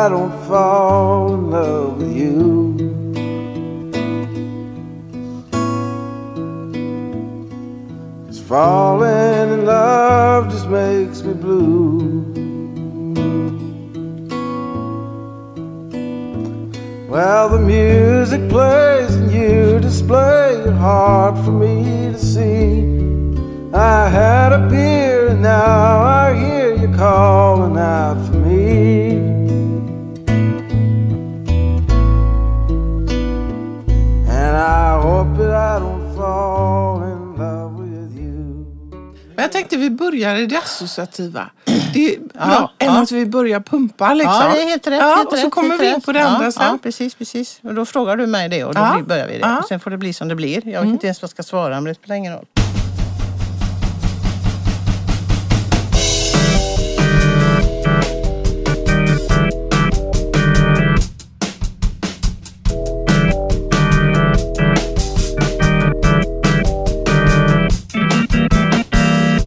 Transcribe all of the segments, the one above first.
I don't fall associativa. Det är bra Ja, än ja. att vi börjar pumpa liksom. Ja, det är helt rätt. Ja, helt och så rätt, kommer vi in på det ja, andra sen. Ja, precis, precis. Och då frågar du mig det och då Ja, blir- börjar vi det. ja. Mm. Och sen får det bli som det blir. Jag vet inte ens vad jag ska svara men det spelar ingen roll.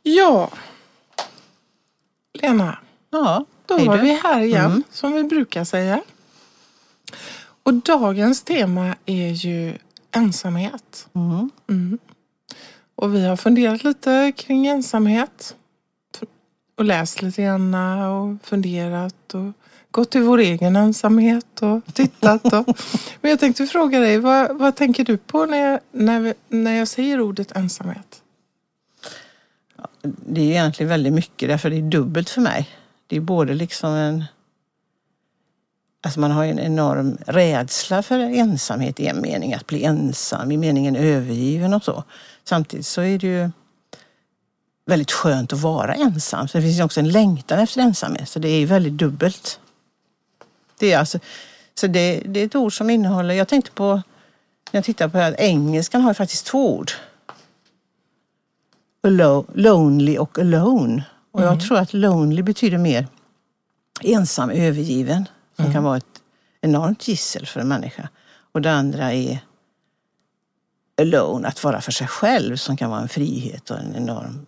Ja. Lena, Ja, då var. Mm. vi här igen som vi brukar säga. Och dagens tema är ju ensamhet. Mm. Mm. Och vi har funderat lite kring ensamhet. Och läst lite grann och funderat och gått till vår egen ensamhet och tittat. Och. Men jag tänkte fråga dig, vad, vad tänker du på när jag, när, när jag säger ordet ensamhet? Det är egentligen väldigt mycket därför det är dubbelt för mig. Det är både liksom en... Alltså man har ju en enorm rädsla för ensamhet i en mening, att bli ensam, i meningen övergiven och så. Samtidigt så är det ju väldigt skönt att vara ensam. Så det finns ju också en längtan efter ensamhet, så det är ju väldigt dubbelt. Det är alltså, så det, det är ett ord som innehåller, jag tänkte på, när jag tittar på det här, engelskan har ju faktiskt två ord. Alo- lonely och alone. Och jag tror att lonely betyder mer ensam, övergiven. Som kan vara ett enormt gissel för en människa. Och det andra är alone, att vara för sig själv som kan vara en frihet och en enorm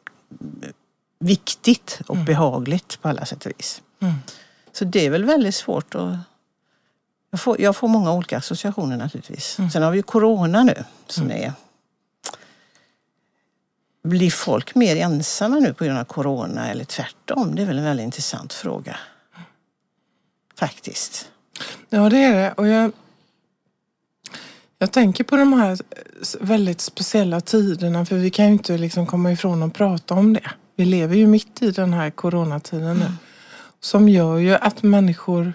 viktigt och behagligt på alla sätt och vis. Mm. Så det är väl väldigt svårt att... Jag får, jag får många olika associationer naturligtvis. Sen har vi ju corona nu som är... Blir folk mer ensamma nu på grund av corona eller tvärtom? Det är väl en väldigt intressant fråga. Faktiskt. Ja, det är det. Och jag, jag tänker på de här väldigt speciella tiderna för vi kan ju inte liksom komma ifrån att prata om det. Vi lever ju mitt i den här coronatiden nu. Som gör ju att människor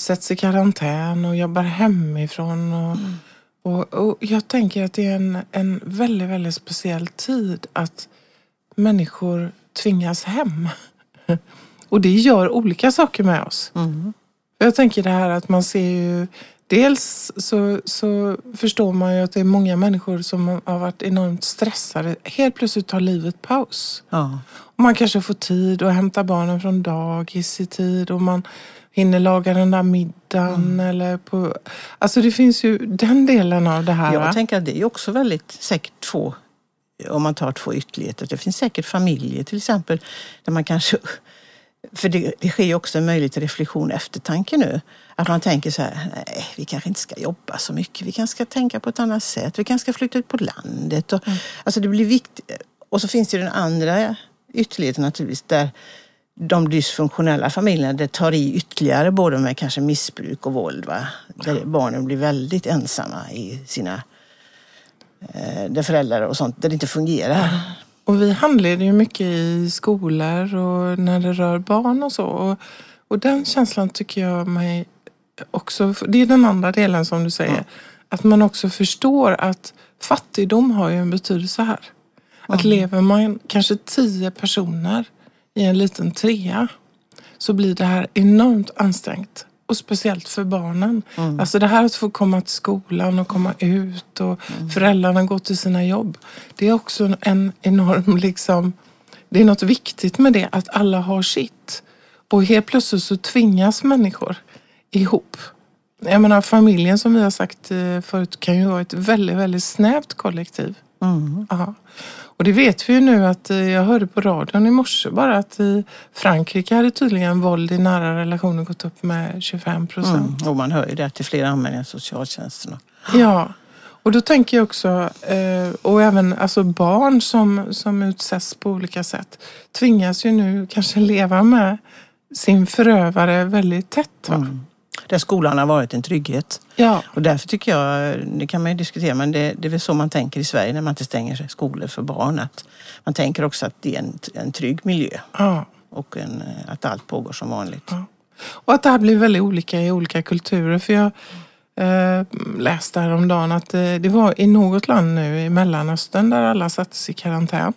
sätts i karantän och jobbar hemifrån. Och, och, och jag tänker att det är en, en väldigt, väldigt speciell tid att människor tvingas hem. Och det gör olika saker med oss. Mm. Jag tänker det här att man ser ju Dels så, så förstår man ju att det är många människor som har varit enormt stressade. Helt plötsligt tar livet paus. Ja. Och man kanske får tid att hämta barnen från dagis i tid och man hinner laga den där middagen eller på... Alltså det finns ju den delen av det här. va? Jag tänker att det är också väldigt säkert två, om man tar två ytterligheter. Det finns säkert familjer till exempel där man kanske för det, det sker ju också en möjlighet till reflektion eftertanke nu. Att man tänker så här, nej vi kanske inte ska jobba så mycket. Vi kanske ska tänka på ett annat sätt. Vi kanske ska flytta ut på landet. Och, Alltså det blir viktigt. Och så finns det den andra ytterligheten naturligtvis där de dysfunktionella familjerna det tar i ytterligare både med kanske missbruk och våld. Va? Där barnen blir väldigt ensamma i sina eh, där föräldrar och sånt, där det inte fungerar. Och vi handleder ju mycket i skolor och när det rör barn och så. Och, och den känslan tycker jag mig också, det är den andra delen som du säger. Att man också förstår att fattigdom har ju en betydelse här. Att lever man kanske tio personer i en liten trea så blir det här enormt ansträngt. Och speciellt för barnen. Alltså det här att få komma till skolan och komma ut och föräldrarna gå till sina jobb. Det är också en enorm liksom, det är något viktigt med det att alla har sitt. Och helt plötsligt så tvingas människor ihop. Jag menar familjen som vi har sagt eh, förut kan ju vara ett väldigt, väldigt snävt kollektiv. Mm. Och det vet vi ju nu att eh, jag hörde på radion i morse bara att i Frankrike hade tydligen våld i nära relationer gått upp med 25 procent. Mm. Och man hör ju det att det är fler anmälningar till socialtjänsten. Ja, och då tänker jag också, eh, och även alltså barn som, som utsätts på olika sätt tvingas ju nu kanske leva med sin förövare väldigt tätt. Mm. Där skolan har varit en trygghet. Ja. Och därför tycker jag, det kan man ju diskutera, men det, det är väl så man tänker i Sverige när man inte stänger skolor för barn. Att man tänker också att det är en, en trygg miljö ja. och en, att allt pågår som vanligt. Ja. Och att det här blir väldigt olika i olika kulturer. För jag eh, läste häromdagen att eh, det var i något land nu i Mellanöstern där alla sattes i karantän.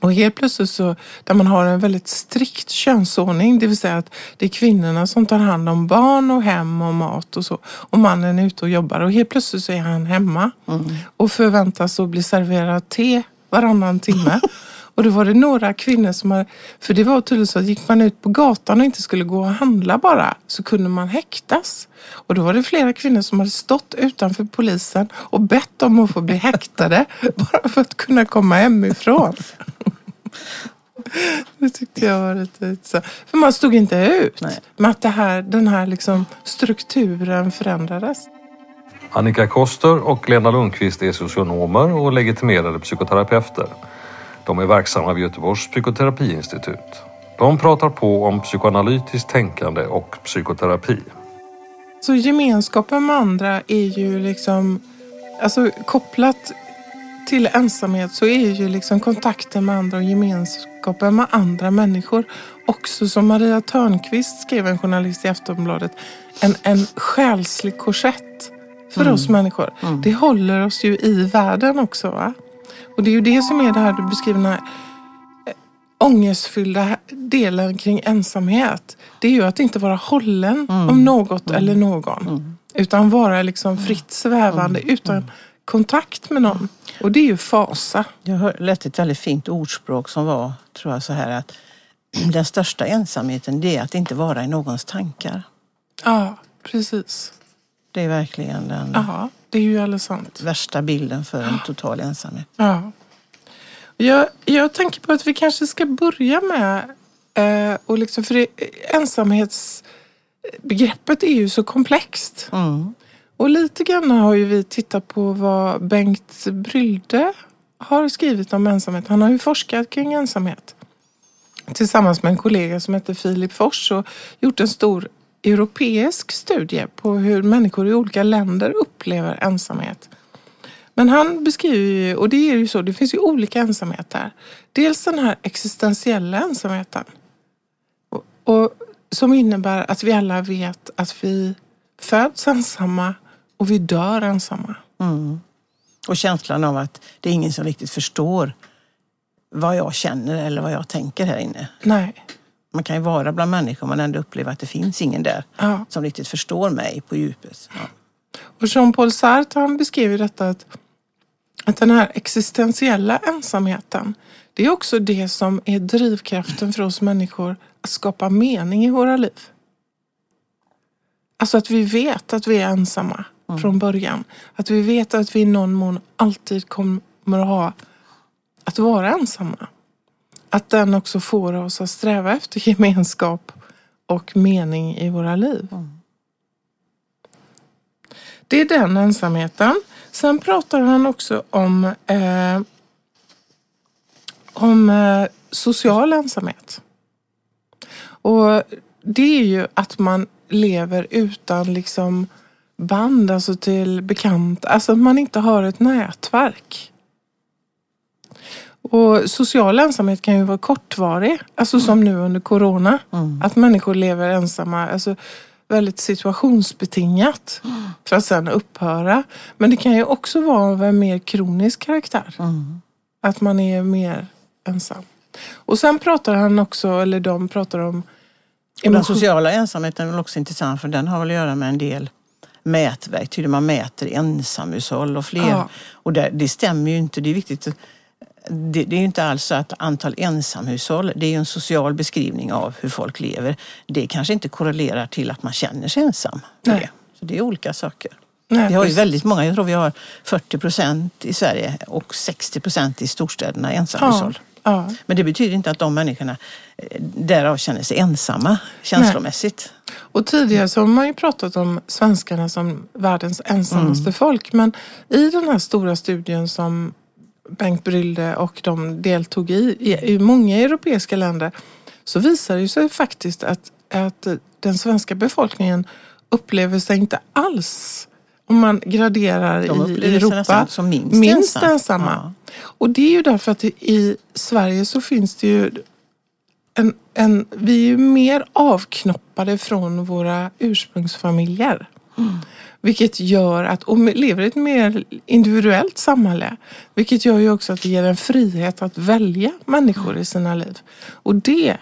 Och helt plötsligt så, där man har en väldigt strikt könsordning, det vill säga att det är kvinnorna som tar hand om barn och hem och mat och så. Och mannen är ute och jobbar och helt plötsligt så är han hemma Mm. och förväntas att bli serverad te varannan timme. Och då var det några kvinnor som har, för det var tydligen så att gick man ut på gatan och inte skulle gå och handla bara så kunde man häktas. Och då var det flera kvinnor som hade stått utanför polisen och bett om att få bli häktade bara för att kunna komma hemifrån. Det tyckte jag var lite så. För man stod inte ut Nej. med att det här, den här liksom strukturen förändrades. Annika Koster och Lena Lundqvist är socionomer och legitimerade psykoterapeuter. De är verksamma vid Göteborgs psykoterapiinstitut. De pratar på om psykoanalytiskt tänkande och psykoterapi. Så gemenskapen med andra är ju liksom, alltså kopplat till ensamhet så är ju liksom kontakten med andra och gemenskapen med andra människor också som Maria Törnqvist skrev, en journalist i Aftonbladet, en, en själslig korsett för oss människor. Det håller oss ju i världen också. Va? Och det är ju det som är det här du beskriver, den här eh, ångestfyllda delen kring ensamhet. Det är ju att inte vara hållen om något eller någon. Utan vara liksom fritt svävande utan kontakt med någon. Och det är ju fasa. Jag läste ett väldigt fint ordspråk som var, tror jag, så här att den största ensamheten det är att inte vara i någons tankar. Ja, precis. Det är verkligen den Ja, det är ju alldeles sant. värsta bilden för en total ensamhet. Ja. Jag, jag tänker på att vi kanske ska börja med, eh, och liksom, för det, ensamhetsbegreppet är ju så komplext. Mm. Och lite grann har ju vi tittat på vad Bengt Brylde har skrivit om ensamhet. Han har ju forskat kring ensamhet tillsammans med en kollega som heter Filip Fors och gjort en stor europeisk studie på hur människor i olika länder upplever ensamhet. Men han beskriver ju, och det är ju så, det finns ju olika ensamhet här. Dels den här existentiella ensamheten. Och, och, som innebär att vi alla vet att vi föds ensamma och vi dör ensamma. Mm. Och känslan av att det är ingen som riktigt förstår vad jag känner eller vad jag tänker här inne. Nej. Man kan ju vara bland människor men ändå uppleva att det finns ingen där Ja. som riktigt förstår mig på djupet. Ja. Och Jean-Paul Sartre han beskriver detta att, att den här existentiella ensamheten det är också det som är drivkraften för oss människor att skapa mening i våra liv. Alltså att vi vet att vi är ensamma från början. Att vi vet att vi i någon mån alltid kommer att ha att vara ensamma. Att den också får oss att sträva efter gemenskap och mening i våra liv. Det är den ensamheten. Sen pratar han också om, eh, om eh, social ensamhet. Och det är ju att man lever utan liksom band, alltså till bekanta. Alltså att man inte har ett nätverk. Och social ensamhet kan ju vara kortvarig, alltså som nu under corona. Att människor lever ensamma, alltså väldigt situationsbetingat för att sen upphöra. Men det kan ju också vara av en mer kronisk karaktär. Att man är mer ensam. Och sen pratar han också, eller de pratar om Och den emotion- sociala ensamheten är också intressant för den har väl att göra med en del mätverktyg. där Man mäter ensamhushåll och fler. Ja. Och det, det stämmer ju inte. Det är viktigt. Det, det är ju inte alls att antal ensamhushåll, det är ju en social beskrivning av hur folk lever. Det kanske inte korrelerar till att man känner sig ensam. Nej. Det. Så det är olika saker. Nej, vi har ju väldigt många, jag tror vi har 40 procent i Sverige och 60 procent i storstäderna ensamhushåll. Ja. Men det betyder inte att de människorna eh, därav känner sig ensamma känslomässigt. Och tidigare så har man ju pratat om svenskarna som världens ensammaste Mm. folk. Men i den här stora studien som Bengt Brylde och de deltog i, i, i många europeiska länder, så visar det sig faktiskt att, att den svenska befolkningen upplever sig inte alls, om man graderar De i Europa, som minst minst ensam. ensamma. Och det är ju därför att i Sverige så finns det ju en, en, vi är ju mer avknoppade från våra ursprungsfamiljer. Vilket gör att, och lever i ett mer individuellt samhälle. Vilket gör ju också att det ger en frihet att välja människor i sina liv. Och det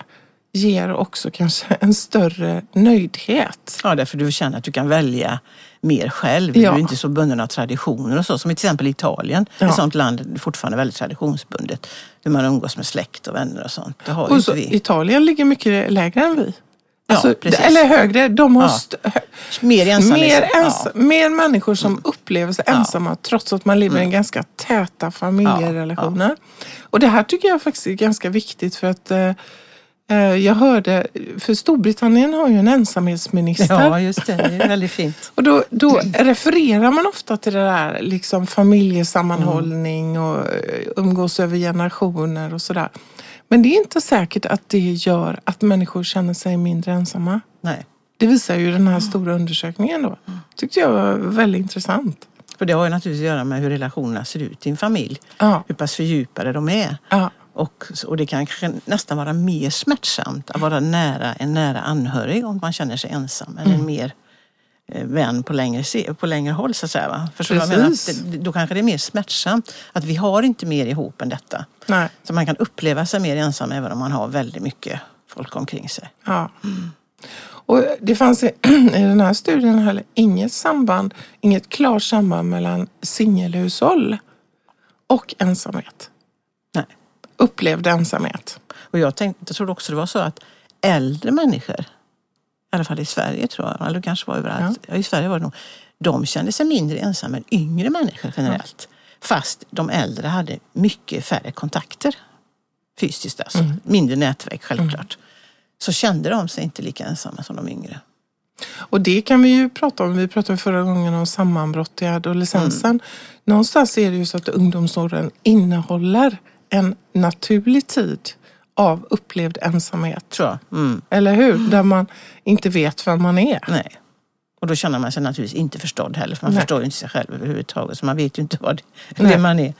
ger också kanske en större nöjdhet. Ja, därför du känner att du kan välja mer själv. Ja. Du är inte så bunden av traditioner och så. Som i till exempel Italien, Ja. ett sånt land fortfarande väldigt traditionsbundet. Hur man umgås med släkt och vänner och sånt. Det har ju Och inte så, vi. Italien ligger mycket lägre än vi. Ja, Alltså, precis. eller högre. De har Ja. Mer mer, Ja. ens, mer människor som upplever sig Ja. Mm. ensamma trots att man lever i en ganska täta familjerelationer. Och det här tycker jag faktiskt är ganska viktigt för att eh, eh, jag hörde, för Storbritannien har ju en ensamhetsminister. Ja, just det. Det är väldigt fint. Och då, då refererar man ofta till det där liksom familjesammanhållning och eh, umgås över generationer och sådär. Men det är inte säkert att det gör att människor känner sig mindre ensamma. Nej. Det visar ju den här stora undersökningen då. tyckte jag var väldigt intressant. För det har ju naturligtvis att göra med hur relationerna ser ut i en familj. Ja, Hur pass fördjupade de är. ja, Och, och det kan nästan vara mer smärtsamt att vara nära en nära anhörig om man känner sig ensam än en mer eh, vän på längre, på längre håll så att säga. Va? Förstår du vad jag menar? Det- Då kanske det är mer smärtsamt att vi har inte mer ihop än detta. nej, Så man kan uppleva sig mer ensam även om man har väldigt mycket folk omkring sig. ja. Och det fanns i, i den här studien heller inget samband, inget klart samband mellan singelhushåll och ensamhet. Nej. Upplevd ensamhet. Och jag, tänkte, jag trodde också det var så att äldre människor, i alla fall i Sverige tror jag, eller kanske var överallt, ja. i Sverige var det nog, de kände sig mindre ensamma än yngre människor generellt. Fast de äldre hade mycket färre kontakter fysiskt, alltså. mindre nätverk självklart. Så kände de sig inte lika ensamma som de yngre. Och det kan vi ju prata om. Vi pratade förra gången om sammanbrott i adolescensen. Någonstans är det ju så att ungdomsåren innehåller en naturlig tid av upplevd ensamhet. Tror jag. Mm. Eller hur? Där man inte vet vem man är. Nej. Och då känner man sig naturligtvis inte förstådd heller, för man Nej. förstår ju inte sig själv överhuvudtaget. Så man vet ju inte vad det, det man är.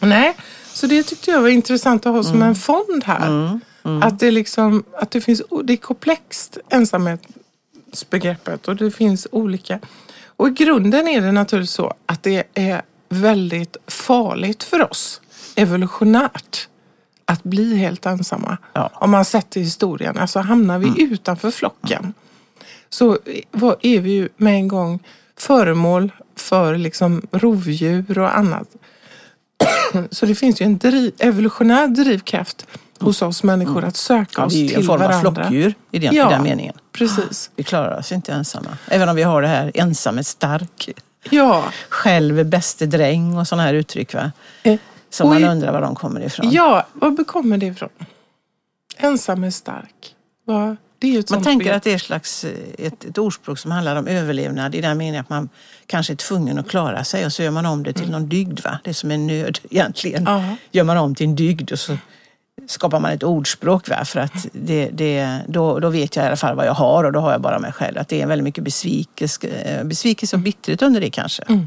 Nej, så det tyckte jag var intressant att ha som en fond här. Att det liksom, att det finns, det är komplext ensamhetsbegreppet och det finns olika. Och i grunden är det naturligtvis så att det är väldigt farligt för oss evolutionärt att bli helt ensamma. Ja. Om man sett till historien. Alltså hamnar vi utanför flocken så är vi ju med en gång föremål för liksom rovdjur och annat. Så det finns ju en driv, evolutionär drivkraft hos oss människor att söka oss vi är ju till en form varandra. av flockdjur i den, Ja. i den meningen. Precis. Vi klarar oss inte ensamma. Även om vi har det här ensam är stark, Ja, själv är bäste dräng och sådana här uttryck. Va? Som och man undrar var de kommer ifrån. ja, var kommer det ifrån? Ensam är stark. Vad- Det är ju ett Man tänker begrepp. att det är ett slags eh, ett, ett ordspråk som handlar om överlevnad i den meningen att man kanske är tvungen att klara sig och så gör man om det till någon dygd. Va? Det som är nöd egentligen Mm. Ja. gör man om till en dygd och så skapar man ett ordspråk. Va? För att det, det, då, då vet jag i alla fall vad jag har och då har jag bara mig själv. Att det är väldigt mycket besvikelse, eh, besvikelse och bitterhet under det kanske. Mm.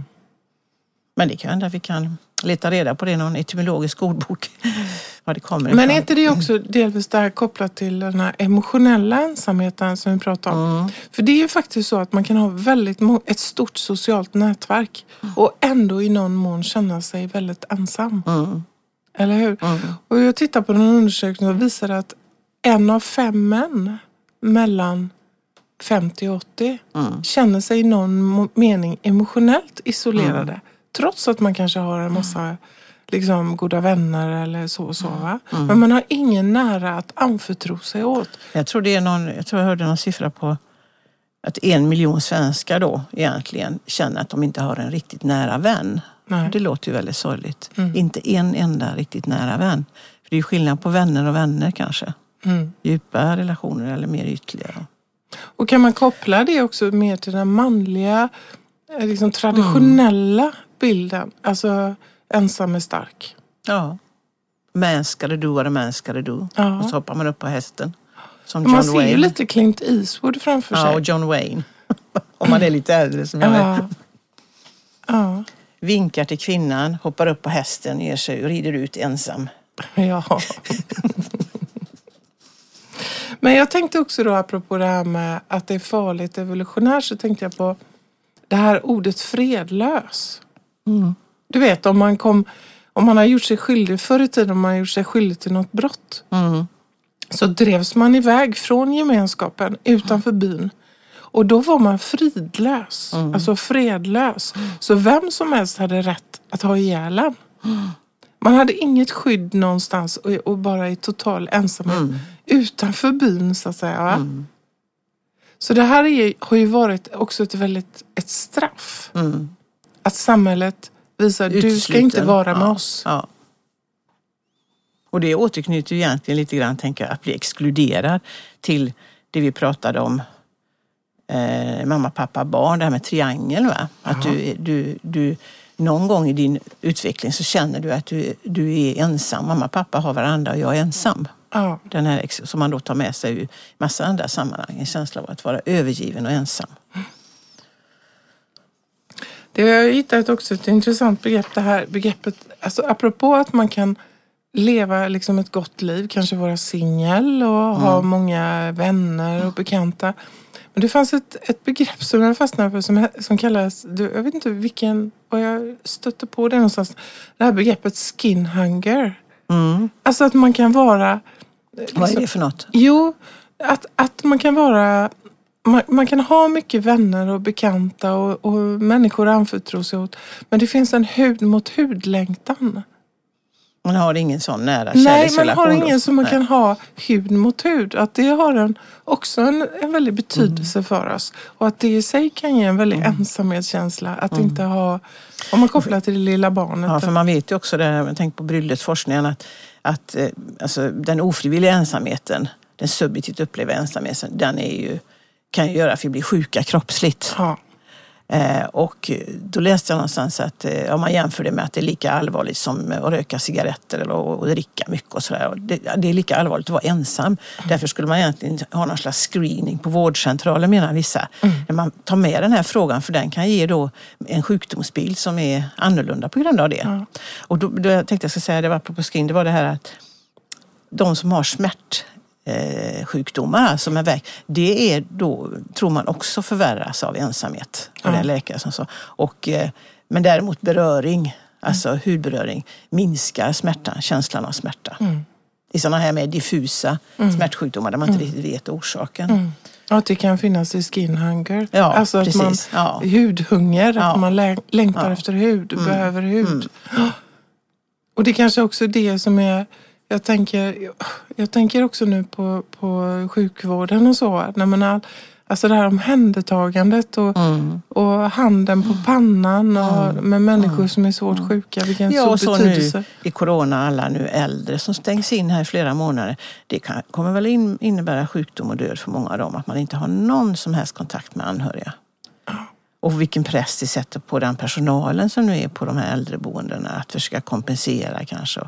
Men det kan hända att vi kan leta reda på det i någon etymologisk ordbok. Var det kommer Men är inte det också delvis där kopplat till den här emotionella ensamheten som vi pratar om? Mm. För det är ju faktiskt så att man kan ha väldigt ett stort socialt nätverk och ändå i någon mån känna sig väldigt ensam. Mm. Eller hur? Mm. Och jag tittar på en undersökning och visar att en av fem män mellan 50 och 80 Mm. känner sig i någon mening emotionellt isolerade. Trots att man kanske har en massa liksom, goda vänner eller så och så. Va? Men man har ingen nära att anförtro sig åt. Jag tror det är någon, jag tror jag hörde någon siffra på att en miljon svenskar då egentligen känner att de inte har en riktigt nära vän. Nej. Det låter ju väldigt sorgligt. Mm. Inte en enda riktigt nära vän. För det är ju skillnad på vänner och vänner kanske. Mm. Djupa relationer eller mer ytliga. Och kan man koppla det också mer till den manliga, eh, liksom traditionella bilden? Alltså ensam är stark. Ja. Man ska det what a man ska det do. Ja. Och så hoppar man upp på hästen. Som Man John ser ju Wayne. lite Clint Eastwood framför Ja, sig. och John Wayne. Om man är lite äldre som jag är. Ja. Ja. Vinkar till kvinnan, hoppar upp på hästen, ger sig och rider ut ensam. ja. Men jag tänkte också då apropå det här med att det är farligt evolutionärt så tänkte jag på det här ordet fredlös. Du vet om man kom om man har gjort sig skyldig förr i tiden om man har gjort sig skyldig till något brott Mm. så drevs man iväg från gemenskapen utanför byn. Och då var man fridlös, alltså fredlös. Så vem som helst hade rätt att ha ihjäl en. Man hade inget skydd någonstans och, och bara i total ensamhet utanför byn så att säga. Va? Så det här är, har ju varit också ett väldigt ett straff. Mm. Att samhället visar du ska inte vara med ja. oss. Ja. Och det återknyter ju egentligen lite grann, tänker jag, att bli exkluderad till det vi pratade om eh, mamma, pappa, barn, det här med triangeln. Va? Att du, du, du, någon gång i din utveckling så känner du att du, du är ensam. Mamma, pappa har varandra och jag är ensam. Ja. Den här, som man då tar med sig i massa andra sammanhang. En känsla av att vara övergiven och ensam. Det har jag hittat också ett intressant begrepp. Det här begreppet, alltså apropå att man kan leva liksom ett gott liv, kanske vara singel och ha många vänner och bekanta. Men det fanns ett, ett begrepp som jag fastnade för som, som kallas, jag vet inte vilken, vad jag stötte på det någonstans. Det här begreppet skin hunger. Mm. Alltså att man kan vara... Vad är det för något? Jo, att, att man kan vara... Man, man kan ha mycket vänner och bekanta och, och människor anförtro sig åt. Men det finns en hud mot hud-längtan. Man har ingen sån nära Nej, man har ingen som man kan ha hud mot hud. Att det har en, också en, en väldig betydelse för oss. Och att det i sig kan ge en väldig ensamhetskänsla. Att inte ha... Om man kopplar till det lilla barnet. Ja, för man vet ju också, det jag tänker på Brylles-forskningen, att, att eh, alltså, den ofrivilliga ensamheten, den subjektivt upplevda ensamheten, den är ju, kan ju göra att vi blir sjuka kroppsligt. ja. Eh, och då läste jag någonstans att eh, om man jämför det med att det är lika allvarligt som att röka cigaretter eller att dricka mycket och sådär. Det, det är lika allvarligt att vara ensam. Därför skulle man egentligen ha någon slags screening på vårdcentralen menar vissa. När man tar med den här frågan för den kan ge då en sjukdomsbild som är annorlunda på grund av det. Ja. Och då, då jag tänkte jag ska säga, det var apropå screening, det var det här att de som har smärt eh, sjukdomar som är väg, det är då, tror man också förvärras av ensamhet. Och det Ja. läkare som så. Och, eh, men däremot beröring, alltså hudberöring, minskar smärtan, känslan av smärta. I sådana här med diffusa smärtsjukdomar där man inte riktigt vet orsaken. Ja, att det kan finnas i skin hunger. Ja, alltså att man. Ja. hudhunger, Ja. att man lä- längtar Ja. Mm. efter hud, behöver hud. Och det kanske också är det som är, jag tänker, jag tänker också nu på, på sjukvården och så. När man all, alltså det här omhändertagandet och, Mm. och handen på pannan och med människor som är svårt sjuka. Vilken Ja, och så betydelse. nu i corona, alla nu äldre som stängs in här i flera månader. Det kan, kommer väl in, innebära sjukdom och död för många av dem. Att man inte har någon som helst kontakt med anhöriga. Och vilken press det sätter på den personalen som nu är på de här äldreboendena. Att försöka kompensera kanske.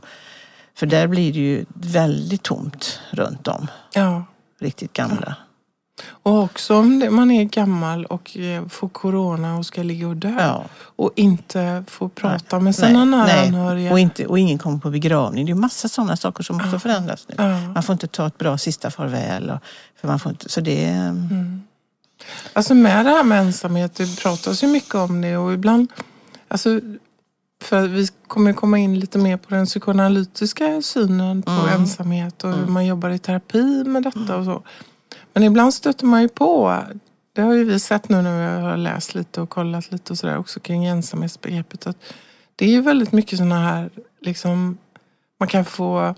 För där blir det ju väldigt tomt runt om. Ja. Riktigt gamla. Och också om man är gammal och eh, får corona och ska ligga och dö. Ja. Och inte får prata med sina nära anhöriga. Och, inte, och ingen kommer på begravning. Det är ju massa sådana saker som också förändras nu. Ja. Man får inte ta ett bra sista farväl. Och, för man får inte, så det är... Alltså med det här med ensamhet, det pratas ju mycket om det och ibland, alltså för vi kommer komma in lite mer på den psykoanalytiska synen på Mm. ensamhet och hur man jobbar i terapi med detta och så. Men ibland stöter man ju på, det har ju vi sett nu när vi har läst lite och kollat lite och sådär också kring ensamhetsbegreppet, att det är ju väldigt mycket sådana här, liksom, man kan få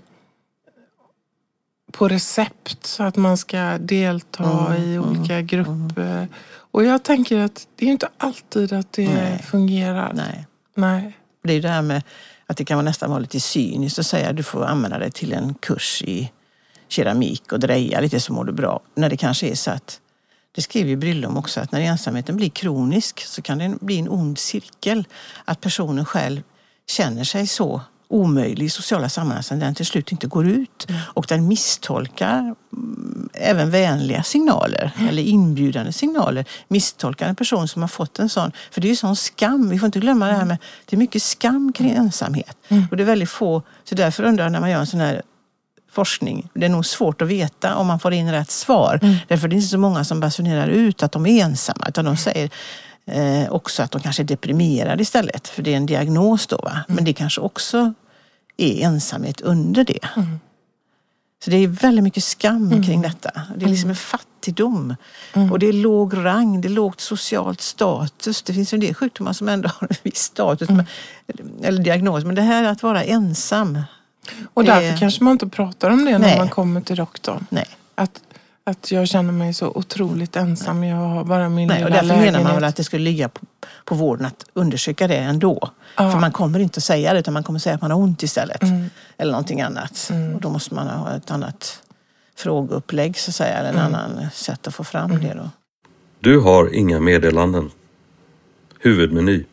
på recept så att man ska delta Mm, i olika grupper. Och jag tänker att det är inte alltid att det Nej. fungerar. Nej. Nej. Det är det här med att det kan vara nästan vara lite cyniskt att säga att du får använda dig till en kurs i keramik och dreja lite så mår du bra. När det kanske är så att, det skriver ju Brillom också, att när ensamheten blir kronisk så kan det bli en ond cirkel. Att personen själv känner sig så omöjlig i sociala sammanhang så den till slut inte går ut. Och den misstolkar mm, även vänliga signaler eller inbjudande signaler. Misstolkar en person som har fått en sån, för det är ju sån skam, vi får inte glömma det här med, det är mycket skam kring ensamhet. Och det är väldigt få, så därför undrar jag när man gör en sån här forskning. Det är nog svårt att veta om man får in rätt svar. Därför det är inte så många som basunerar ut att de är ensamma. Utan de säger eh, också att de kanske är deprimerade istället. För det är en diagnos då. Va? Men det kanske också är ensamhet under det. Så det är väldigt mycket skam kring detta. Det är liksom en fattigdom. Och det är låg rang, det är lågt socialt status. Det finns ju en del sjukdomar som ändå har en viss status. Men, eller diagnos. Men det här att vara ensam. Och därför kanske man inte pratar om det när Nej. man kommer till doktorn. Nej. Att, att jag känner mig så otroligt ensam. Jag har bara min Nej, och lilla därför lägenhet. menar man väl att det skulle ligga på, på vården att undersöka det ändå. Ja. För man kommer inte att säga det utan man kommer säga att man har ont istället. Mm. Eller någonting annat. Och då måste man ha ett annat frågeupplägg så att säga. Eller en Mm. annan sätt att få fram det då. Du har inga meddelanden. Huvudmeny.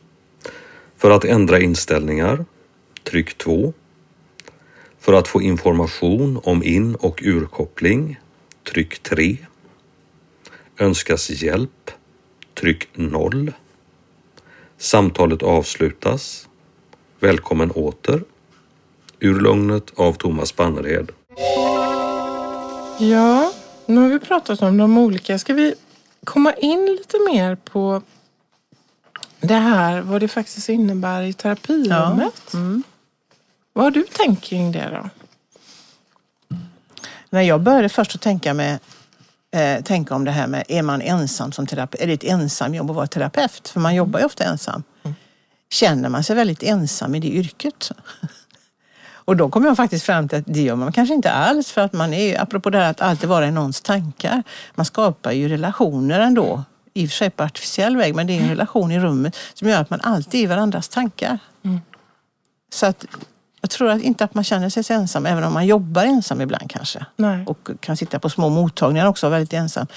För att ändra inställningar, tryck 2. För att få information om in och urkoppling, tryck 3. Önskas hjälp, tryck 0. Samtalet avslutas. Välkommen åter. Ur lugnet av Thomas Bannerhed. Ja, nu har vi pratat om de olika. Ska vi komma in lite mer på det här, vad det faktiskt innebär i terapirummet? Mm. Vad har du tänkt kring det då? När jag började först att tänka, med, eh, tänka om det här med, är man ensam som terapeut? Är det ett ensamjobb att vara terapeut? För man jobbar ju ofta ensam. Känner man sig väldigt ensam i det yrket? Och då kom jag faktiskt fram till att det gör man kanske inte alls för att man är, apropå det här att alltid vara i någons tankar, man skapar ju relationer ändå. I och för sig på artificiell väg, men det är en relation i rummet som gör att man alltid är i varandras tankar. Så att jag tror att inte att man känner sig så ensam, även om man jobbar ensam ibland kanske. Nej. Och kan sitta på små mottagningar också och vara väldigt ensam.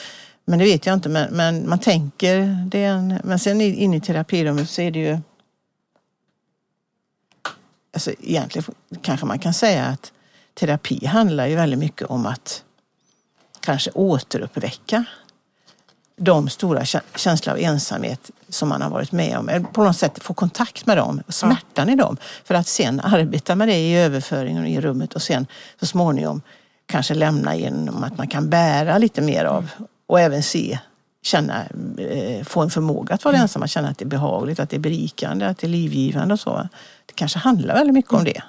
Men det vet jag inte, men, men man tänker det en, Men sen inne i terapirummet så är det ju... Alltså egentligen kanske man kan säga att terapi handlar ju väldigt mycket om att kanske återuppväcka de stora kä- känslor av ensamhet som man har varit med om. Eller på något sätt få kontakt med dem, smärtan i dem. För att sen arbeta med det i överföringen i rummet och sen så småningom kanske lämna genom att man kan bära lite mer av och även se, känna, eh, få en förmåga att vara ensam, att känna att det är behagligt, att det är berikande, att det är livgivande och så. Det kanske handlar väldigt mycket om det.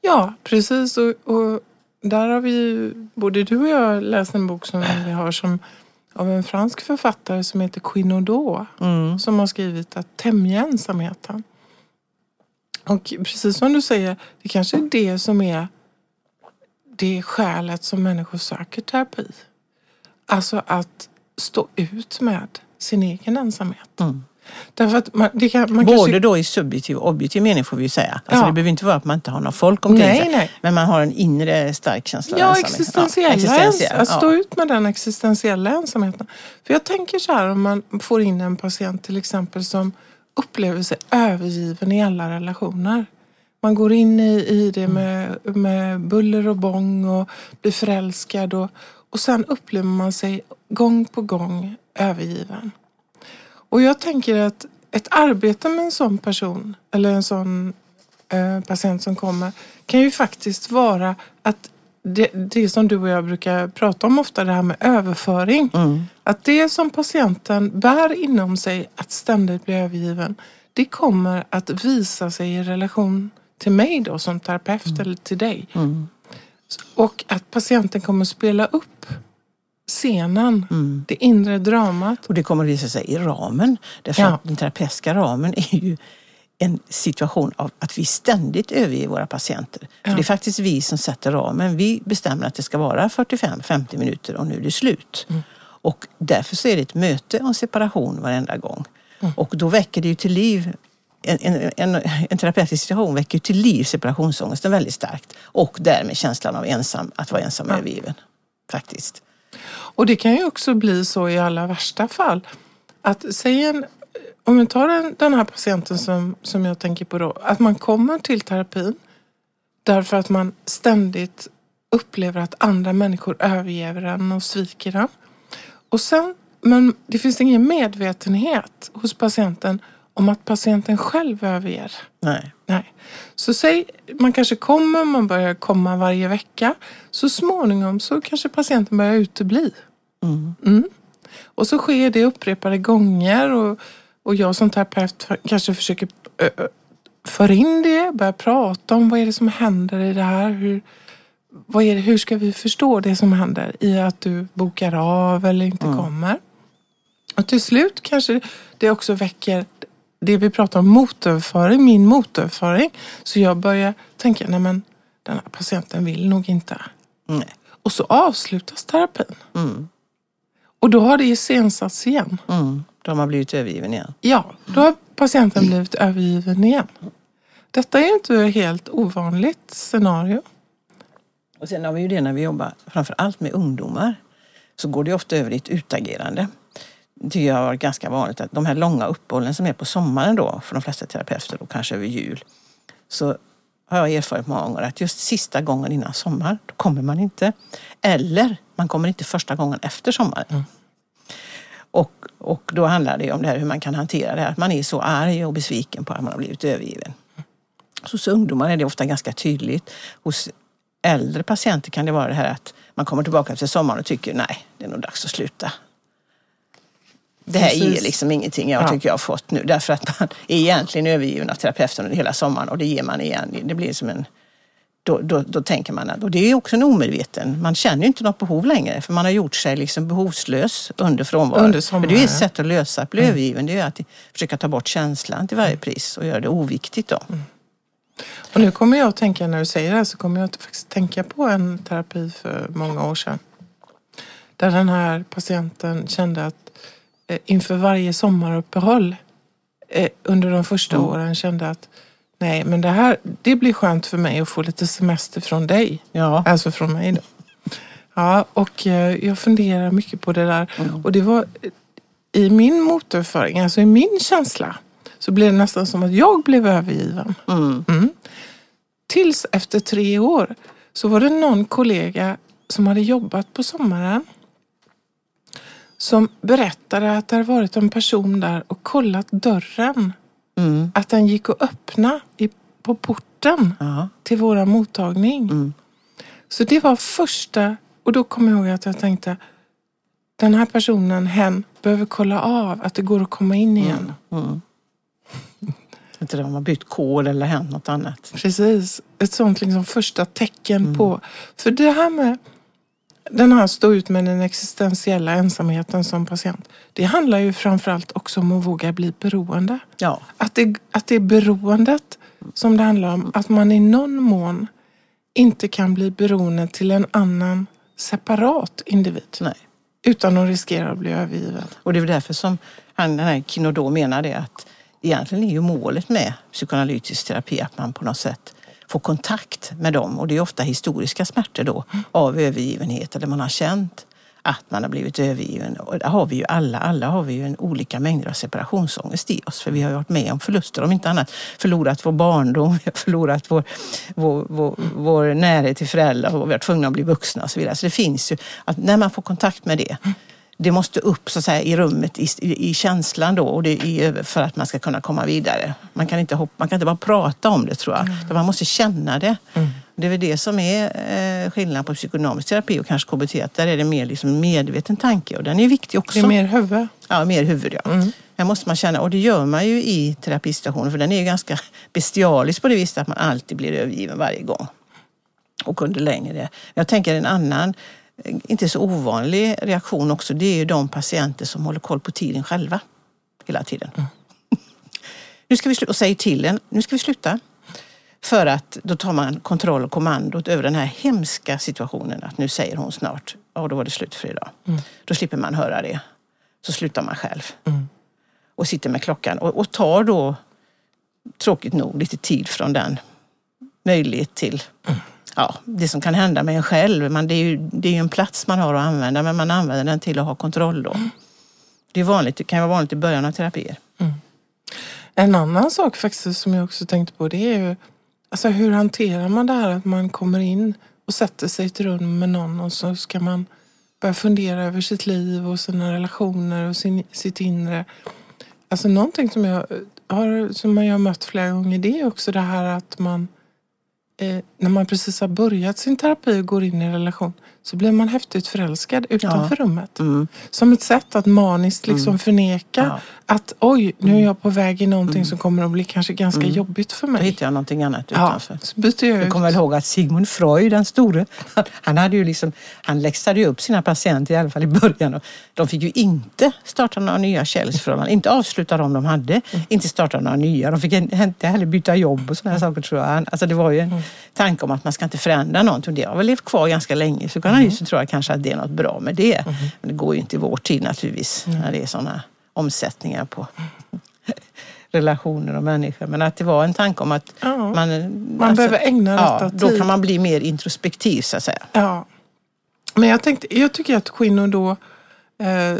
Ja, precis. Och, och där har vi ju, både du och jag läst en bok som vi har som av en fransk författare som heter Quinaudot. Mm. Som har skrivit att tämja ensamheten. Och precis som du säger, det kanske är det som är det skälet som människor söker terapi. Alltså att stå ut med sin egen ensamhet. Mm. Därför att man, det kan, man Både kanske, då i subjektiv och objektiv mening får vi ju säga. Alltså Ja. Det behöver inte vara att man inte har någon folk omkring Nej, sig. nej. Men man har en inre stark känsla av Ja, ensamhet. existentiella. existentiell, Att stå ja. ut med den existentiella ensamheten. För jag tänker så här om man får in en patient till exempel som upplever sig övergiven i alla relationer. Man går in i, i det med, med buller och bång och blir förälskad och, och sen upplever man sig gång på gång övergiven. Och jag tänker att ett arbete med en sån person eller en sån eh, patient som kommer kan ju faktiskt vara att det, det som du och jag brukar prata om ofta, det här med överföring. Mm. Att det som patienten bär inom sig, att ständigt bli övergiven, det kommer att visa sig i relation till mig då som terapeut eller till dig. Mm. Och att patienten kommer spela upp scenen, Mm. det inre dramat. Och det kommer att visa sig i ramen. Därför Ja. att den terapeutiska ramen är ju en situation av att vi ständigt överger våra patienter. För det är faktiskt vi som sätter ramen. Vi bestämmer att det ska vara 45-50 minuter och nu är det slut. Mm. Och därför så är det ett möte om separation varenda gång. Och då väcker det ju till liv en, en, en, en terapeutisk situation väcker ju till liv separationsångesten väldigt starkt. Och därmed känslan av ensam, att vara ensam och övergiven. Faktiskt. Och det kan ju också bli så i allra värsta fall. Att säg en, om vi tar den, den här patienten som, som jag tänker på då. Att man kommer till terapin därför att man ständigt upplever att andra människor överger en och sviker en. Och sen, men det finns ingen medvetenhet hos patienten om att patienten själv överger. Nej. Nej. Så säg, man kanske kommer, man börjar komma varje vecka. Så småningom så kanske patienten börjar utebli. Mm. Mm. Och så sker det upprepade gånger och, och jag som terapeut kanske försöker ö, ö, föra in det, börja prata om vad är det som händer i det här. Hur, vad är det, hur ska vi förstå det som händer i att du bokar av eller inte kommer. Och till slut kanske det också väcker det vi pratar om motöverföring, min motöverföring. Så jag börjar tänka, nej men den här patienten vill nog inte. Nej. Och så avslutas terapin. Mm. Och då har det iscensatts igen. Mm. De har blivit övergiven igen. Ja, då har patienten blivit övergiven igen. Detta är inte ett helt ovanligt scenario. Och sen har vi ju det när vi jobbar framför allt med ungdomar. Så går det ofta över i ett utagerande. Det tycker jag har varit ganska vanligt att de här långa uppehållen som är på sommaren då för de flesta terapeuter och kanske över jul. Så har jag erfarit många gånger att just sista gången innan sommar, då kommer man inte. Eller man kommer inte första gången efter sommaren. Och, och då handlar det om det här hur man kan hantera det här. Att man är så arg och besviken på att man har blivit övergiven. Så hos ungdomar är det ofta ganska tydligt. Hos äldre patienter kan det vara det här att man kommer tillbaka efter sommaren och tycker nej, det är nog dags att sluta. Det här Precis. ger liksom ingenting jag Ja. tycker jag har fått nu. Därför att man är egentligen övergiven av terapeuten under hela sommaren och det ger man igen. Det blir som en... Då, då, då tänker man att, och det är också en omedveten, man känner ju inte något behov längre för man har gjort sig liksom behovslös under frånvaron. Under För det är ett sommaren. sätt att lösa, att bli övergiven, det är att försöka ta bort känslan till varje pris och göra det oviktigt då. Och nu kommer jag att tänka, när du säger det här, så kommer jag att faktiskt tänka på en terapi för många år sedan. Där den här patienten kände att inför varje sommaruppehåll eh, under de första Mm. åren kände att nej, men det här, det blir skönt för mig att få lite semester från dig. Ja. Alltså från mig då. Ja, och eh, jag funderar mycket på det där. Mm. Och det var eh, i min motorföring, alltså i min känsla, så blev det nästan som att jag blev övergiven. Mm. Mm. Tills efter tre år så var det någon kollega som hade jobbat på sommaren som berättade att det hade varit en person där och kollat dörren. Mm. Att den gick att öppna i, på porten Ja. till våra mottagning. Mm. Så det var första, och då kommer jag ihåg att jag tänkte den här personen, hen, behöver kolla av att det går att komma in igen. Mm. Inte det om man bytt kod eller hänt något annat. Precis, ett sånt liksom första tecken Mm. på... För det här med den här stå ut med den existentiella ensamheten som patient. Det handlar ju framförallt också om att våga bli beroende. Ja. Att det, att det är beroendet som det handlar om. Att man i någon mån inte kan bli beroende till en annan separat individ. Nej. Utan att riskera att bli övergiven. Och det är väl därför som han, den här Kinodo menar det att egentligen är ju målet med psykoanalytisk terapi att man på något sätt få kontakt med dem. Och det är ofta historiska smärtor då av övergivenhet eller man har känt att man har blivit övergiven. Och där har vi ju alla, alla har vi ju en olika mängder av separationsångest i oss. För vi har ju varit med om förluster, om inte annat förlorat vår barndom, vi har förlorat vår, vår, vår, vår närhet till föräldrar och vi har tvungna att bli vuxna och så vidare. Så det finns ju, att när man får kontakt med det, det måste upp så säga, i rummet, i, i, känslan då, och det är för att man ska kunna komma vidare. Man kan inte, hoppa, man kan inte bara prata om det tror jag, utan man måste känna det. Det är väl det som är eh, skillnaden på psykodynamisk terapi och kanske KBT, där är det mer liksom en medveten tanke och den är viktig också. Det är mer huvud. Ja, mer huvud ja. Mm. Här måste man känna, och det gör man ju i terapistationen för den är ju ganska bestialisk på det viset att man alltid blir övergiven varje gång. Och under längre. Jag tänker en annan, inte så ovanlig reaktion också, det är ju de patienter som håller koll på tiden själva. Hela tiden. nu ska vi sluta, och säger till en, nu ska vi sluta. För att då tar man kontroll och kommandot över den här hemska situationen att nu säger hon snart, ja då var det slut för idag. Mm. Då slipper man höra det. Så slutar man själv. Mm. Och sitter med klockan och, och tar då, tråkigt nog, lite tid från den möjlighet till Mm ja, det som kan hända med en själv. Man, det, är ju, det är ju en plats man har att använda men man använder den till att ha kontroll då. Det, är vanligt, det kan vara vanligt i början av terapier. Mm. En annan sak faktiskt som jag också tänkte på det är ju alltså hur hanterar man det här att man kommer in och sätter sig i ett rum med någon och så ska man börja fundera över sitt liv och sina relationer och sin, sitt inre. Alltså någonting som jag har, som jag har mött flera gånger det är också det här att man eh, när man precis har börjat sin terapi och går in i en relation så blir man häftigt förälskad utanför rummet. Mm. Som ett sätt att maniskt liksom förneka Ja. att oj, nu är jag på väg i någonting som kommer att bli kanske ganska jobbigt för Då mig. hittar jag någonting annat Ja, utanför. så byter jag Jag kommer ihåg att Sigmund Freud, den store, han, hade ju liksom, han läxade ju upp sina patienter, i alla fall i början. Och de fick ju inte starta några nya källsförhållanden, inte avsluta dem de hade, inte starta några nya. De fick inte heller byta jobb och sådana saker tror jag. Alltså det var ju en tanke om att man ska inte förändra någonting. Det har väl levt kvar ganska länge. Så kan man ju så tror jag kanske att det är något bra med det. Men det går ju inte i vår tid naturligtvis, när det är sådana omsättningar på relationer och människor. Men att det var en tanke om att Ja. man... alltså, Man behöver ägna ja, detta Då tid. kan man bli mer introspektiv så att säga. Ja. Men jag, tänkte, jag tycker att Quino då, eh,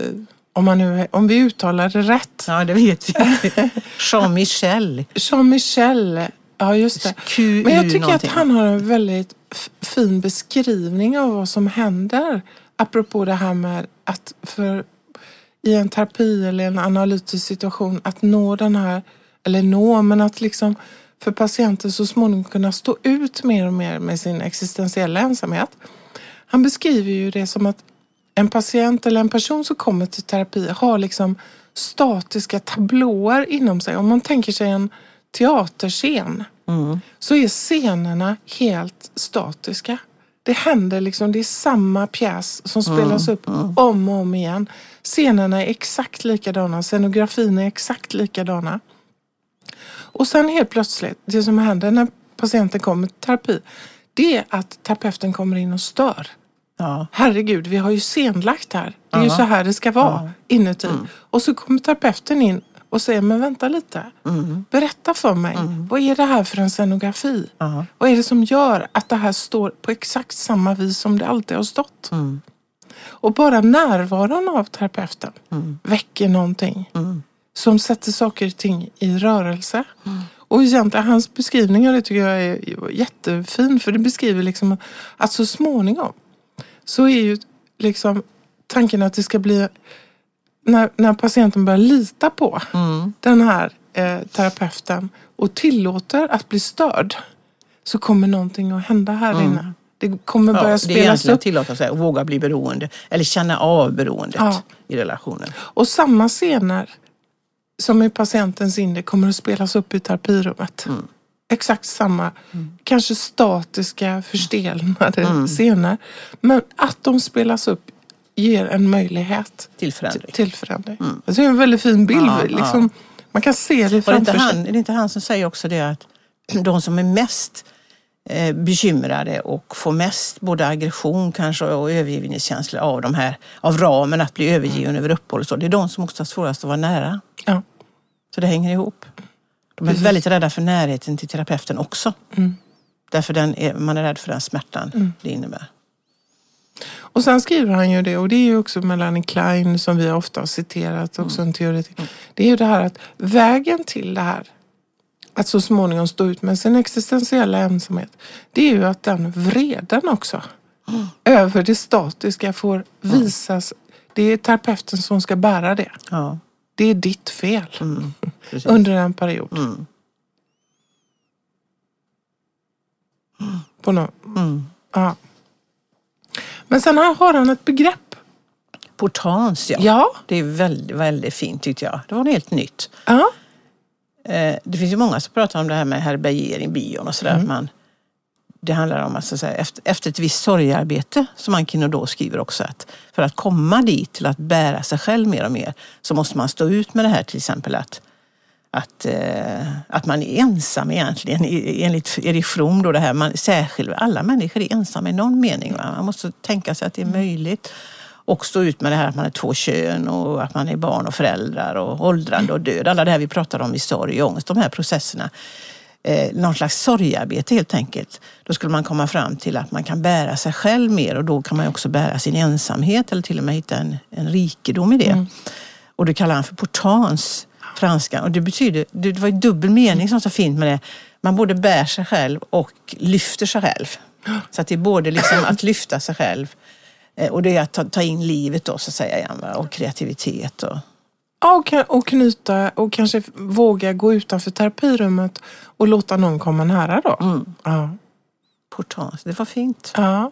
om, man nu, om vi uttalar det rätt, Ja, det vet vi. Jean-Michel. Jean-Michel, ja just det. QU Men jag tycker någonting. att han har en väldigt fin beskrivning av vad som händer. Apropå det här med att för, i en terapi eller en analytisk situation att nå den här, eller nå, men att liksom för patienten så småningom kunna stå ut mer och mer med sin existentiella ensamhet. Han beskriver ju det som att en patient eller en person som kommer till terapi har liksom statiska tablåer inom sig. Om man tänker sig en teaterscen Mm. så är scenerna helt statiska. Det händer liksom, det är samma pjäs som spelas upp om och om igen. Scenerna är exakt likadana, scenografin är exakt likadana. Och sen helt plötsligt, det som händer när patienten kommer till terapi, det är att terapeuten kommer in och stör. Ja. Herregud, vi har ju scenlagt här. Det är ju Ja. så här det ska vara inuti. Och så kommer terapeuten in och säger, men vänta lite. Berätta för mig, vad är det här för en scenografi? Ja. Vad är det som gör att det här står på exakt samma vis som det alltid har stått? Mm. Och bara närvaron av terapeuten väcker någonting som sätter saker och ting i rörelse. Och egentligen hans beskrivning av det tycker jag är jättefin för det beskriver liksom att så småningom så är ju liksom tanken att det ska bli när, när patienten börjar lita på Mm. den här eh, terapeuten och tillåter att bli störd så kommer någonting att hända här inne. Det kommer Ja, börja det är spelas egentligen att upp. tillåta sig att våga bli beroende eller känna av beroendet Ja. i relationen. Och samma scener som i patientens inre kommer att spelas upp i terapirummet. Mm. Exakt samma, kanske statiska, förstelnade Mm. scener. Men att de spelas upp ger en möjlighet Till förändring. till förändring. Jag tycker Det är en väldigt fin bild. Ja, liksom, Man kan se det Var det, framför inte sig. han, är det inte han som säger också det att de som är mest eh, bekymrade och får mest både aggression kanske och övergivningskänslor av de här, av ramen att bli övergiven över uppehåll så, det är de som också har svårast att vara nära. Ja. Så det hänger ihop. De är Precis. väldigt rädda för närheten till terapeuten också. Mm. Därför den är, man är rädd för den smärtan det innebär. Och sen skriver han ju det, och det är ju också Melanie Klein som vi ofta har citerat, också en teoretiker. Det är ju det här att vägen till det här, att så småningom stå ut med sin existentiella ensamhet, det är ju att den vreden också över det statiska får visas. Det är terapeuten som ska bära det. Ja, Det är ditt fel precis. under en period. Mm. På nå- Mm. ja. Men sen har han ett begrepp. Portans, ja. Ja. Det är väldigt, väldigt fint tyckte jag. Det var något helt nytt. ja. Eh, det finns ju många som pratar om det här med härbärgering, bion och sådär. Mm. Man, det handlar om att, så att säga, efter, efter ett visst sorgarbete, som Ankino då skriver också, att för att komma dit till att bära sig själv mer och mer så måste man stå ut med det här till exempel att, att, eh, att man är ensam egentligen. Enligt Erik From då det här, man, särskilt, alla människor är ensamma i någon mening. Va? Man måste tänka sig att det är möjligt. Och stå ut med det här att man är två kön och att man är barn och föräldrar och åldrande och död. Alla det här vi pratar om i sorg och ångest, de här processerna. Eh, någon slags sorgarbete helt enkelt. Då skulle man komma fram till att man kan bära sig själv mer och då kan man också bära sin ensamhet eller till och med hitta en, en rikedom i det. Och det kallar han för portans, franska. Och det betyder, det var ju dubbel mening som var så fint med det. Man både bär sig själv och lyfter sig själv. Så att det är både liksom att lyfta sig själv eh, och det är att ta, ta in livet då så att säga igen. Och kreativitet och... Ja, och, och knyta och kanske våga gå utanför terapirummet och låta någon komma nära då. Mm. Ja. Portans, det var fint. ja.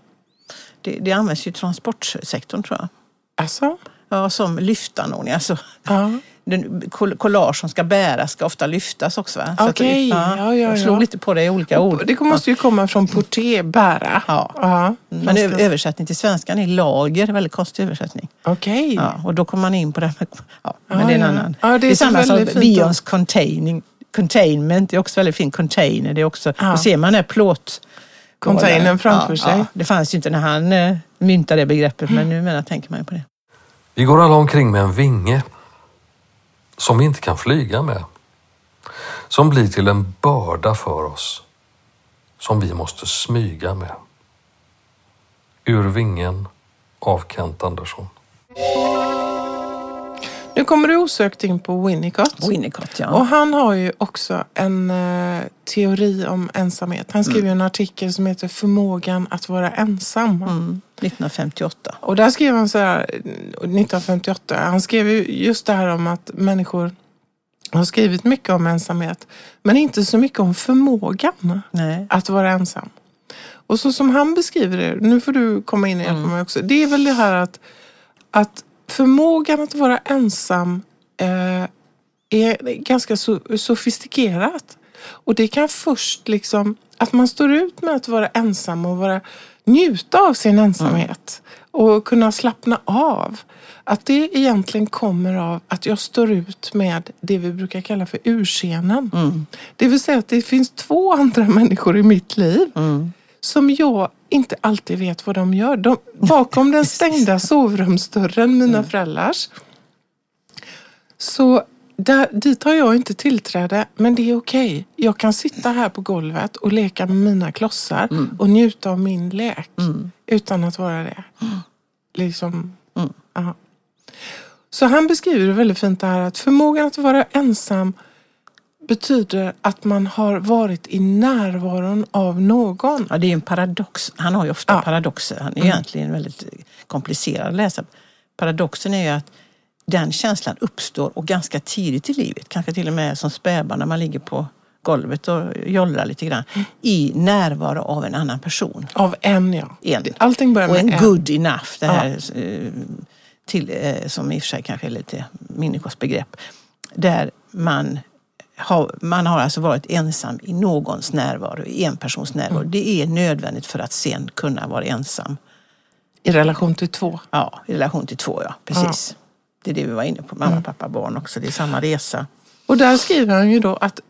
Det, det används ju i transportsektorn tror jag. Alltså? Ja, som lyftanordning. Alltså, Ja. Den coll- collage som ska bäras ska ofta lyftas också. Va? Så att- Okej, ja, ja, Jag slog ja. lite på det i olika ord. Det måste ju komma från porté, bära. Ja. ja. Men ö- översättning till svenskan är lager, väldigt konstig översättning. Okej. Ja, och då kommer man in på det här med, ja, men Ja, det är en ja. annan. Ja, det är så samma som Bions containing, containment, det är också väldigt fint. Container, det är också, Ja. då ser man den här plåt... Containern framför sig. det fanns ju inte när han eh, myntade det begreppet, men numera tänker man ju på det. Vi går alla omkring med en vinge som vi inte kan flyga med. Som blir till en börda för oss som vi måste smyga med. Ur vingen av Kent Andersson. Nu kommer du osökt in på Winnicott. Winnicott, ja. Och han har ju också en eh, teori om ensamhet. Han skriver ju en artikel som heter Förmågan att vara ensam. Mm, 1958. Och där skrev han så här, 1958, han skrev ju just det här om att människor har skrivit mycket om ensamhet, men inte så mycket om förmågan Nej. att vara ensam. Och så som han beskriver det, nu får du komma in och hjälpa mig också, det är väl det här att, att förmågan att vara ensam eh, är ganska so- sofistikerat. Och det kan först liksom, att man står ut med att vara ensam och vara, njuta av sin ensamhet och kunna slappna av. Att det egentligen kommer av att jag står ut med det vi brukar kalla för urscenen. Mm. Det vill säga att det finns två andra människor i mitt liv Mm. Som jag inte alltid vet vad de gör. De, bakom den stängda sovrumsdörren, mina föräldrars, så där, dit har jag inte tillträde, men det är okej. Jag kan sitta här på golvet och leka med mina klossar och njuta av min lek utan att vara det. Liksom, Mm. ja. Så han beskriver det väldigt fint det här att förmågan att vara ensam betyder att man har varit i närvaron av någon. Ja, det är en paradox. Han har ju ofta Ja. paradoxer. Han är egentligen väldigt komplicerad att läsa. Paradoxen är ju att den känslan uppstår och ganska tidigt i livet. Kanske till och med som spädbarn när man ligger på golvet och jollrar lite grann. I närvaro av en annan person. Av en ja. En. Allting börjar Och med en en. good enough, det här eh, till, eh, som i och för sig kanske är lite Minnikos begrepp. Där man har, man har alltså varit ensam i någons närvaro, i en persons närvaro. Mm. Det är nödvändigt för att sen kunna vara ensam. I relation till två. Ja, i relation till två, ja. Precis. Det är det vi var inne på, Mm. mamma, pappa, barn också. Det är samma resa. Och där skriver han ju då att,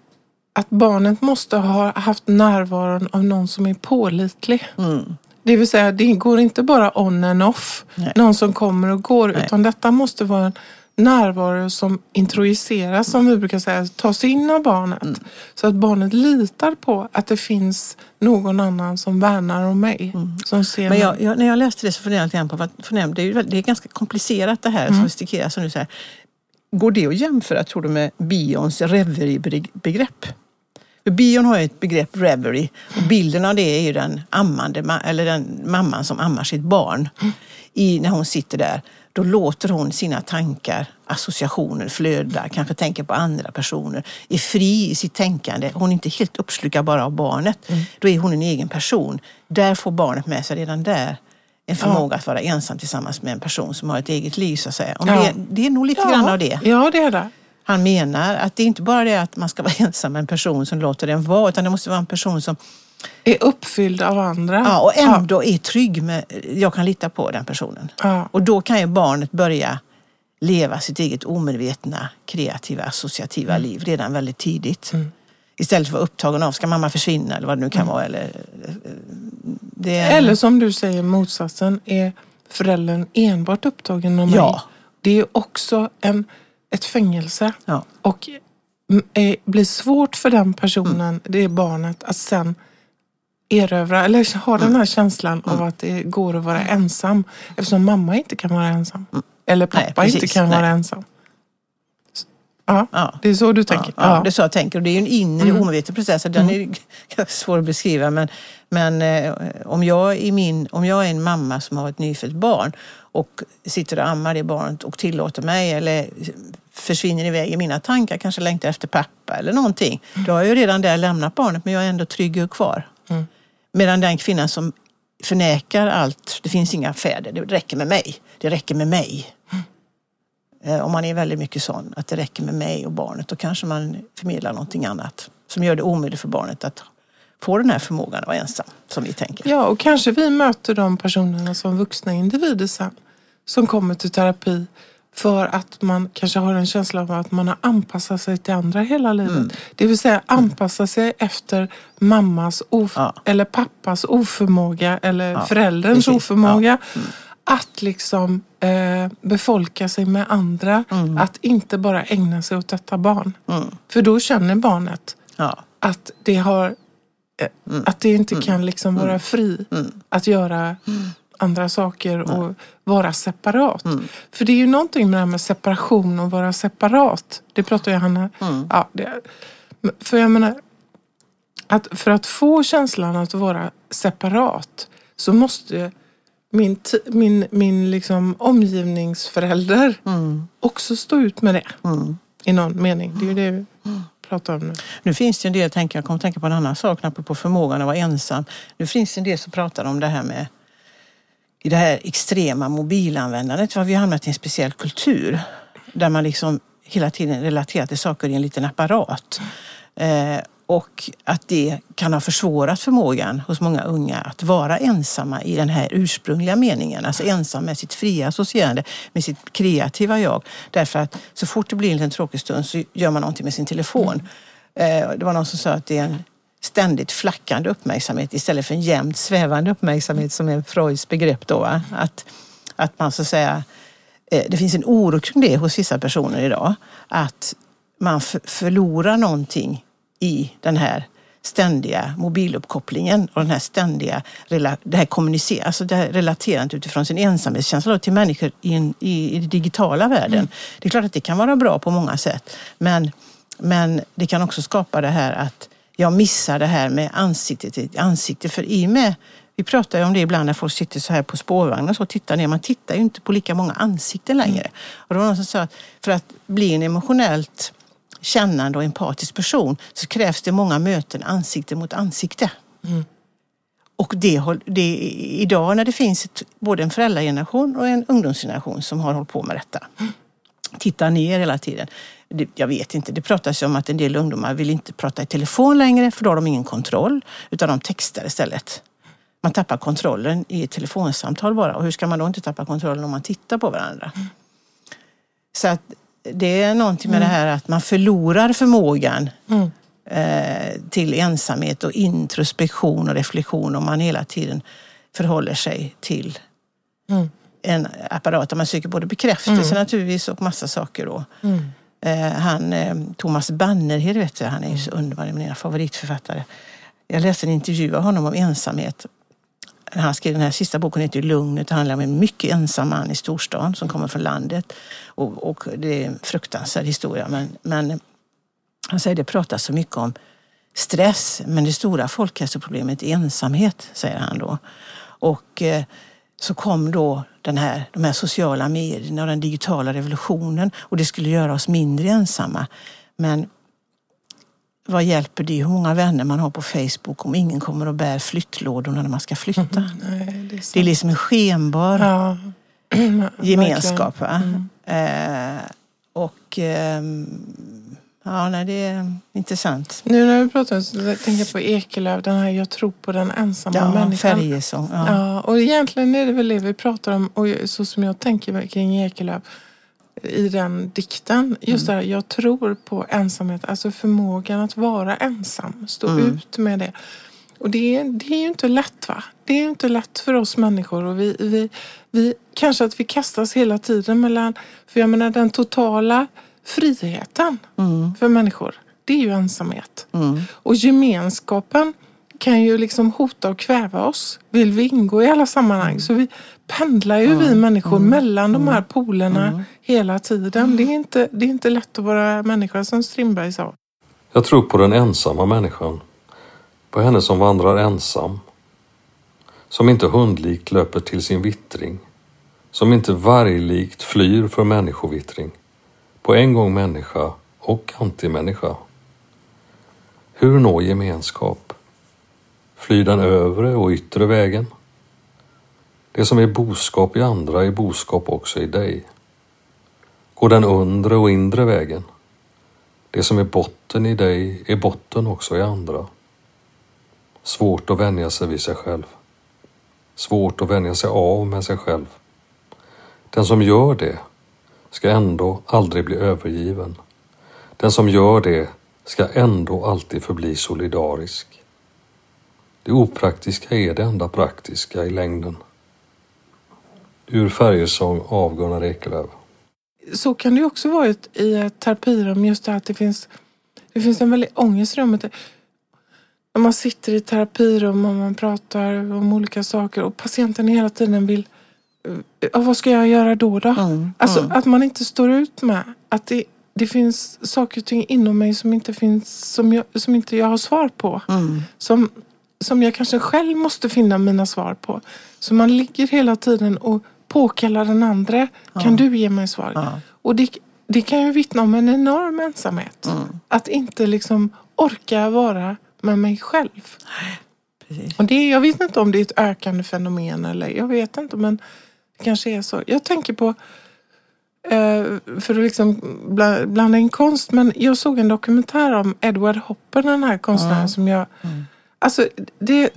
att barnet måste ha haft närvaron av någon som är pålitlig. Mm. Det vill säga, det går inte bara on and off, Nej. någon som kommer och går, Nej. utan detta måste vara en närvaro som introduceras, som vi brukar säga, tas in av barnet. Mm. Så att barnet litar på att det finns någon annan som värnar om mig. Som ser Mm. Men jag, jag, när jag läste det så funderade jag lite grann på, vad, för det, är ju, det är ganska komplicerat det här, sofistikerat som du säger. Går det att jämföra, tror du, med Bions reverie-begrepp? För Bion har ju ett begrepp, reverie, och bilden av det är ju den ammande, ma- eller den mamman som ammar sitt barn. I, när hon sitter där, då låter hon sina tankar, associationer flöda, kanske tänker på andra personer, är fri i sitt tänkande. Hon är inte helt uppslukad bara av barnet. Då är hon en egen person. Där får barnet med sig redan där en förmåga att vara ensam tillsammans med en person som har ett eget liv så att säga. Ja. det, det är nog lite grann av det. Ja, det är det. Han menar att det är inte bara det att man ska vara ensam med en person som låter den vara, utan det måste vara en person som Är uppfylld av andra. ja, och ändå är trygg med, jag kan lita på den personen. Ja. Och då kan ju barnet börja leva sitt eget omedvetna, kreativa, associativa Mm. liv redan väldigt tidigt. Istället för att vara upptagen av, ska mamma försvinna eller vad det nu kan Mm. vara. Eller, det är, Eller som du säger, motsatsen. Är föräldern enbart upptagen av mig? Ja. Det är också en, ett fängelse. Ja. Och mm, eh, blir svårt för den personen, det är barnet, att sen erövra eller ha den här känslan av att det går att vara ensam. Eftersom mamma inte kan vara ensam. Eller pappa Nej, precis. inte kan Nej. vara ensam. Ja, Ja. det är så du tänker. Ja, ja, det är så jag tänker. Och det är ju en inre Mm. omedveten process. Den är svår att beskriva. Men, men eh, om, jag är min, om jag är en mamma som har ett nyfött barn och sitter och ammar det barnet och tillåter mig eller försvinner iväg i mina tankar, kanske längtar efter pappa eller någonting. Då har jag ju redan där lämnat barnet men jag är ändå trygg och kvar. Medan den kvinnan som förnekar allt, det finns inga fäder, det räcker med mig. Det räcker med mig. Mm. Om man är väldigt mycket sån, att det räcker med mig och barnet, då kanske man förmedlar någonting annat som gör det omöjligt för barnet att få den här förmågan att vara ensam, som vi tänker. Ja, och kanske vi möter de personerna som vuxna individer sen. Som kommer till terapi för att man kanske har en känsla av att man har anpassat sig till andra hela livet. Mm. Det vill säga anpassa sig efter mammas of- Ja. eller pappas oförmåga eller Ja, förälderns precis. oförmåga. Att liksom eh, befolka sig med andra. Att inte bara ägna sig åt detta barn. Mm. För då känner barnet Ja. att det har eh, att det inte kan liksom vara fri att göra andra saker och vara separat. För det är ju någonting med det här med separation och vara separat. Det pratar ju Hanna. Ja, det, för jag menar, att för att få känslan att vara separat så måste min, min, min liksom omgivningsförälder också stå ut med det. I någon mening. Det är ju det vi pratar om nu. Nu finns det en del, jag, tänker, jag kommer tänka på en annan sak, apropå förmågan att vara ensam. Nu finns det en del som pratar om det här med i det här extrema mobilanvändandet. För vi har hamnat i en speciell kultur där man liksom hela tiden relaterar till saker i en liten apparat. Eh, och att det kan ha försvårat förmågan hos många unga att vara ensamma i den här ursprungliga meningen. Alltså ensam med sitt fria associerande, med sitt kreativa jag. Därför att så fort det blir en liten tråkig stund så gör man någonting med sin telefon. Eh, det var någon som sa att det är en ständigt flackande uppmärksamhet istället för en jämnt svävande uppmärksamhet som är Freuds begrepp då. Va? Att, att man så att säga, eh, det finns en oro kring det hos vissa personer idag. Att man för, förlorar någonting i den här ständiga mobiluppkopplingen och den här ständiga det här kommunicer- alltså det här relaterandet utifrån sin ensamhetskänsla till människor i, en, i, i den digitala världen. Det är klart att det kan vara bra på många sätt men, men det kan också skapa det här att jag missar det här med ansikte till ansikte. För i och med, vi pratar ju om det ibland när folk sitter så här på spårvagnen och så tittar ner. Man tittar ju inte på lika många ansikten längre. Och det var någon som sa att för att bli en emotionellt kännande och empatisk person så krävs det många möten ansikte mot ansikte. Och det, det, idag när det finns ett, både en föräldrageneration och en ungdomsgeneration som har hållit på med detta. Tittar ner hela tiden. Det, jag vet inte, det pratas ju om att en del ungdomar vill inte prata i telefon längre för då har de ingen kontroll. Utan de textar istället. Man tappar kontrollen i ett telefonsamtal bara. Och hur ska man då inte tappa kontrollen om man tittar på varandra? Så att det är någonting med det här att man förlorar förmågan Mm. eh, till ensamhet och introspektion och reflektion om man hela tiden förhåller sig till Mm. en apparat där man söker både bekräftelse naturligtvis och massa saker. Då. Mm. Eh, han, eh, Thomas Bannerhed, vet du, han är ju så underbar, mina favoritförfattare. Jag läste en intervju av honom om ensamhet. Han skrev den här sista boken heter Lugnet. Det handlar om en mycket ensam man i storstan som kommer från landet. Och, och det är en fruktansvärd historia. Men, men han säger det pratas så mycket om stress, men det stora folkhälsoproblemet är ensamhet, säger han då. Och eh, så kom då den här, de här sociala medierna och den digitala revolutionen och det skulle göra oss mindre ensamma. Men vad hjälper det hur många vänner man har på Facebook om ingen kommer och bär flyttlådorna när man ska flytta? Nej, det är sant. Det är liksom en skenbar ja. gemenskap. Mm. Eh, och ehm, ja, nej, det är intressant. Nu när vi pratar så tänker jag på Ekelöf, den här Jag tror på den ensamma Ja, människan. färjesång. Ja. Ja, och egentligen är det väl det vi pratar om och så som jag tänker kring Ekelöf. i den dikten. Just mm. det jag tror på ensamhet, alltså förmågan att vara ensam, stå mm. ut med det. Och det, det är ju inte lätt va? Det är ju inte lätt för oss människor och vi, vi, vi kanske att vi kastas hela tiden mellan, för jag menar den totala friheten mm. för människor, det är ju ensamhet. Mm. Och gemenskapen kan ju liksom hota och kväva oss. Vill vi ingå i alla sammanhang mm. så vi pendlar ju vi människor mellan de här polerna hela tiden. Det är, inte, det är inte lätt att vara människa som Strindberg sa. Jag tror på den ensamma människan. På henne som vandrar ensam. Som inte hundlikt löper till sin vittring. Som inte varglikt flyr för människovittring. På en gång människa och antimänniska. Hur nå gemenskap? Flyr den övre och yttre vägen? Det som är boskap i andra är boskap också i dig. Går den undre och inre vägen? Det som är botten i dig är botten också i andra. Svårt att vänja sig vid sig själv. Svårt att vänja sig av med sig själv. Den som gör det ska ändå aldrig bli övergiven. Den som gör det ska ändå alltid förbli solidarisk. Det opraktiska är det enda praktiska i längden. Ur Färjesång av Gunnar Ekelöf. Så kan det också vara i ett terapirum, just det att det finns, det finns en väldig ångest i rummet. När man sitter i terapirum och man pratar om olika saker och patienten hela tiden vill ja, vad ska jag göra då? då? Mm, alltså mm. att man inte står ut med att det, det finns saker och ting inom mig som inte, finns, som jag, som inte jag har svar på. Mm. Som, som jag kanske själv måste finna mina svar på. Så man ligger hela tiden och påkallar den andra. Kan du ge mig svar? Och det, det kan ju vittna om en enorm ensamhet. Mm. Att inte liksom orka vara med mig själv. Precis. Och det, jag vet inte om det är ett ökande fenomen eller jag vet inte men det kanske är så. Jag tänker på, eh, för att liksom blanda in konst, men jag såg en dokumentär om Edward Hopper, den här konstnären ja. som jag... Mm. Alltså, det...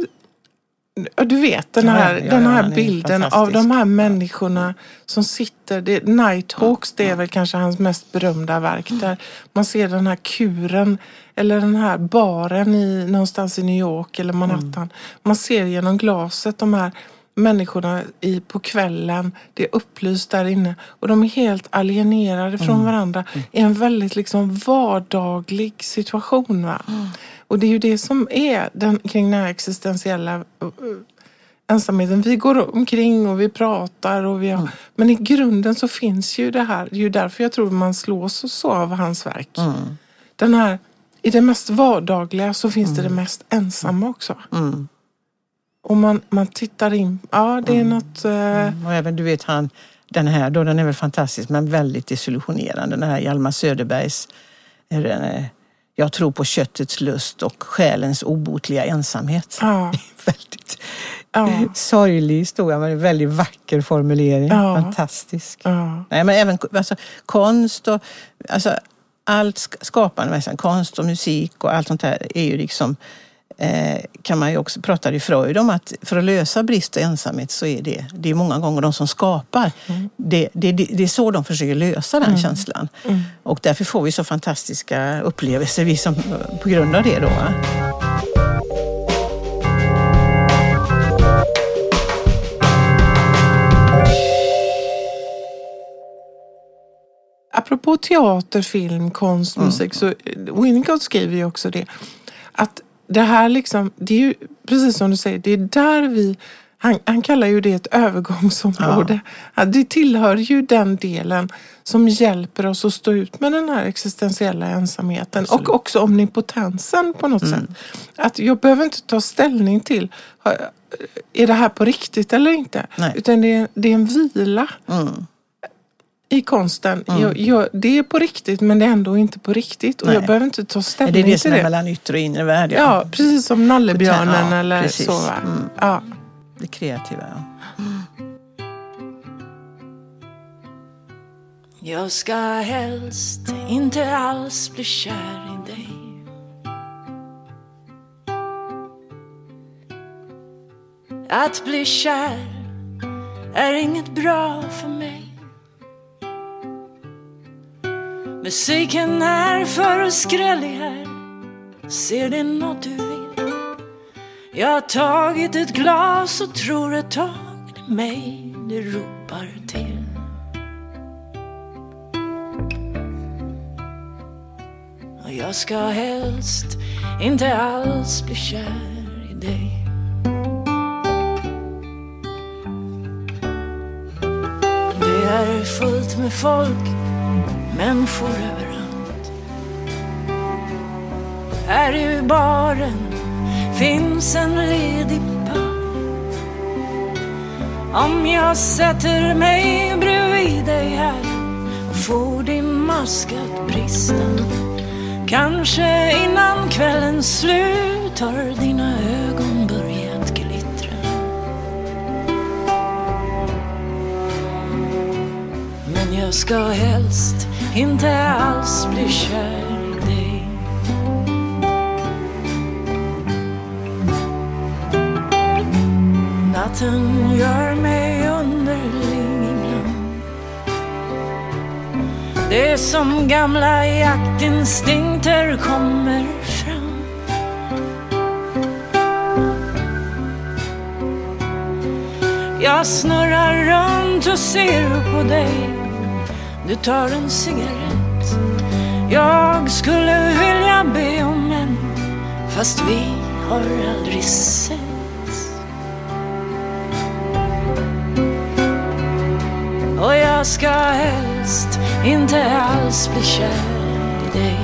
Du vet den här, ja, ja, den här bilden av de här människorna som sitter. Det, Nighthawks, det är väl kanske hans mest berömda verk. Där man ser den här kuren eller den här baren i, någonstans i New York eller Manhattan. Mm. Man ser genom glaset de här människorna i, på kvällen. Det är upplyst där inne och de är helt alienerade från mm. varandra mm. i en väldigt liksom vardaglig situation. Va? Mm. Och det är ju det som är den, kring den här existentiella uh, ensamheten. Vi går omkring och vi pratar och vi har, mm. men i grunden så finns ju det här. Det är ju därför jag tror man slås så av hans verk. Mm. Den här, I det mest vardagliga så finns det det mest ensamma också. Och man, man tittar in. Ja, det är mm. något... Uh... Mm. Och även du vet han, den här då, den är väl fantastisk men väldigt desillusionerande. Den här Hjalmar Söderbergs den, Jag tror på köttets lust och själens obotliga ensamhet. Ja. väldigt ja. sorglig historia men en väldigt vacker formulering. Ja. Fantastisk. Ja. Nej, men även alltså, konst och alltså, allt skapande, konst och musik och allt sånt där är ju liksom Eh, kan man ju också, pratar i Freud om att för att lösa brist och ensamhet så är det, det är många gånger de som skapar. Mm. Det, det, det, är så de försöker lösa den mm. känslan. Mm. Och därför får vi så fantastiska upplevelser vi som, på grund av det. Då. Apropå teater, film, konst, mm. musik så Winnicott skriver ju också det. Att det här liksom, det är ju precis som du säger, det är där vi han, han kallar ju det ett övergångsområde. Ja. Det tillhör ju den delen som hjälper oss att stå ut med den här existentiella ensamheten Absolut. och också omnipotensen på något mm. sätt. Att jag behöver inte ta ställning till är det här på riktigt eller inte? Nej. Utan det är, det är en vila. Mm i konsten. Mm. Jag, jag, det är på riktigt men det är ändå inte på riktigt. Och Nej. jag behöver inte ta ställning till det. Det är det som är mellan yttre och inre värld. Ja, ja precis som nallebjörnen ja, eller precis. så. Mm. Ja. Det kreativa, ja. Mm. Jag ska helst inte alls bli kär i dig Att bli kär är inget bra för mig Musiken är för skrällig här. Ser det något du vill? Jag har tagit ett glas och tror ett tag det är mig det ropar till. Och jag ska helst inte alls bli kär i dig. Det är fullt med folk, människor överallt. Här i baren finns en ledig pall. Om jag sätter mig bredvid dig här och får din mask att brista. Kanske innan kvällens slut har dina ögon börjat glittra. Men jag ska helst inte alls blir kär i dig. Natten gör mig underlig ibland. Det är som gamla jaktinstinkter kommer fram. Jag snurrar runt och ser på dig. Du tar en cigarett. Jag skulle vilja be om en, fast vi har aldrig setts. Och jag ska helst inte alls bli kär i dig.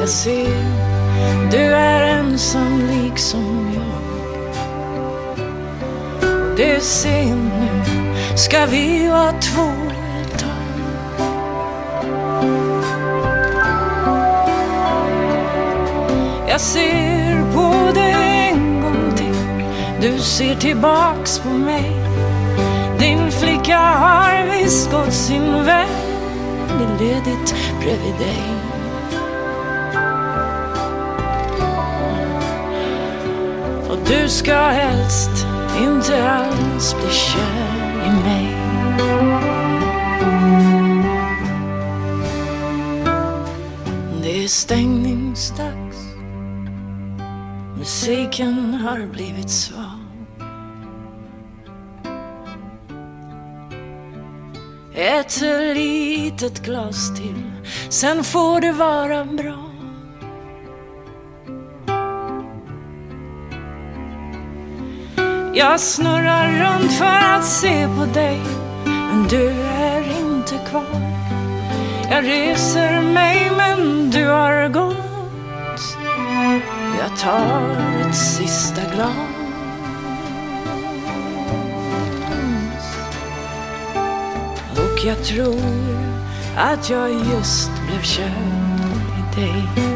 Jag ser, du är ensam liksom Det nu, ska vi vara två ett tag? Jag ser på dig en gång till, du ser tillbaks på mig. Din flicka har visst gått sin väg, det är ledigt bredvid dig. Och du ska helst inte alls bli kär i mig. Det är stängningsdags. Musiken har blivit svag. Ett litet glas till, sen får det vara bra. Jag snurrar runt för att se på dig, men du är inte kvar. Jag reser mig, men du har gått. Jag tar ett sista glas. Och jag tror att jag just blev kär i dig.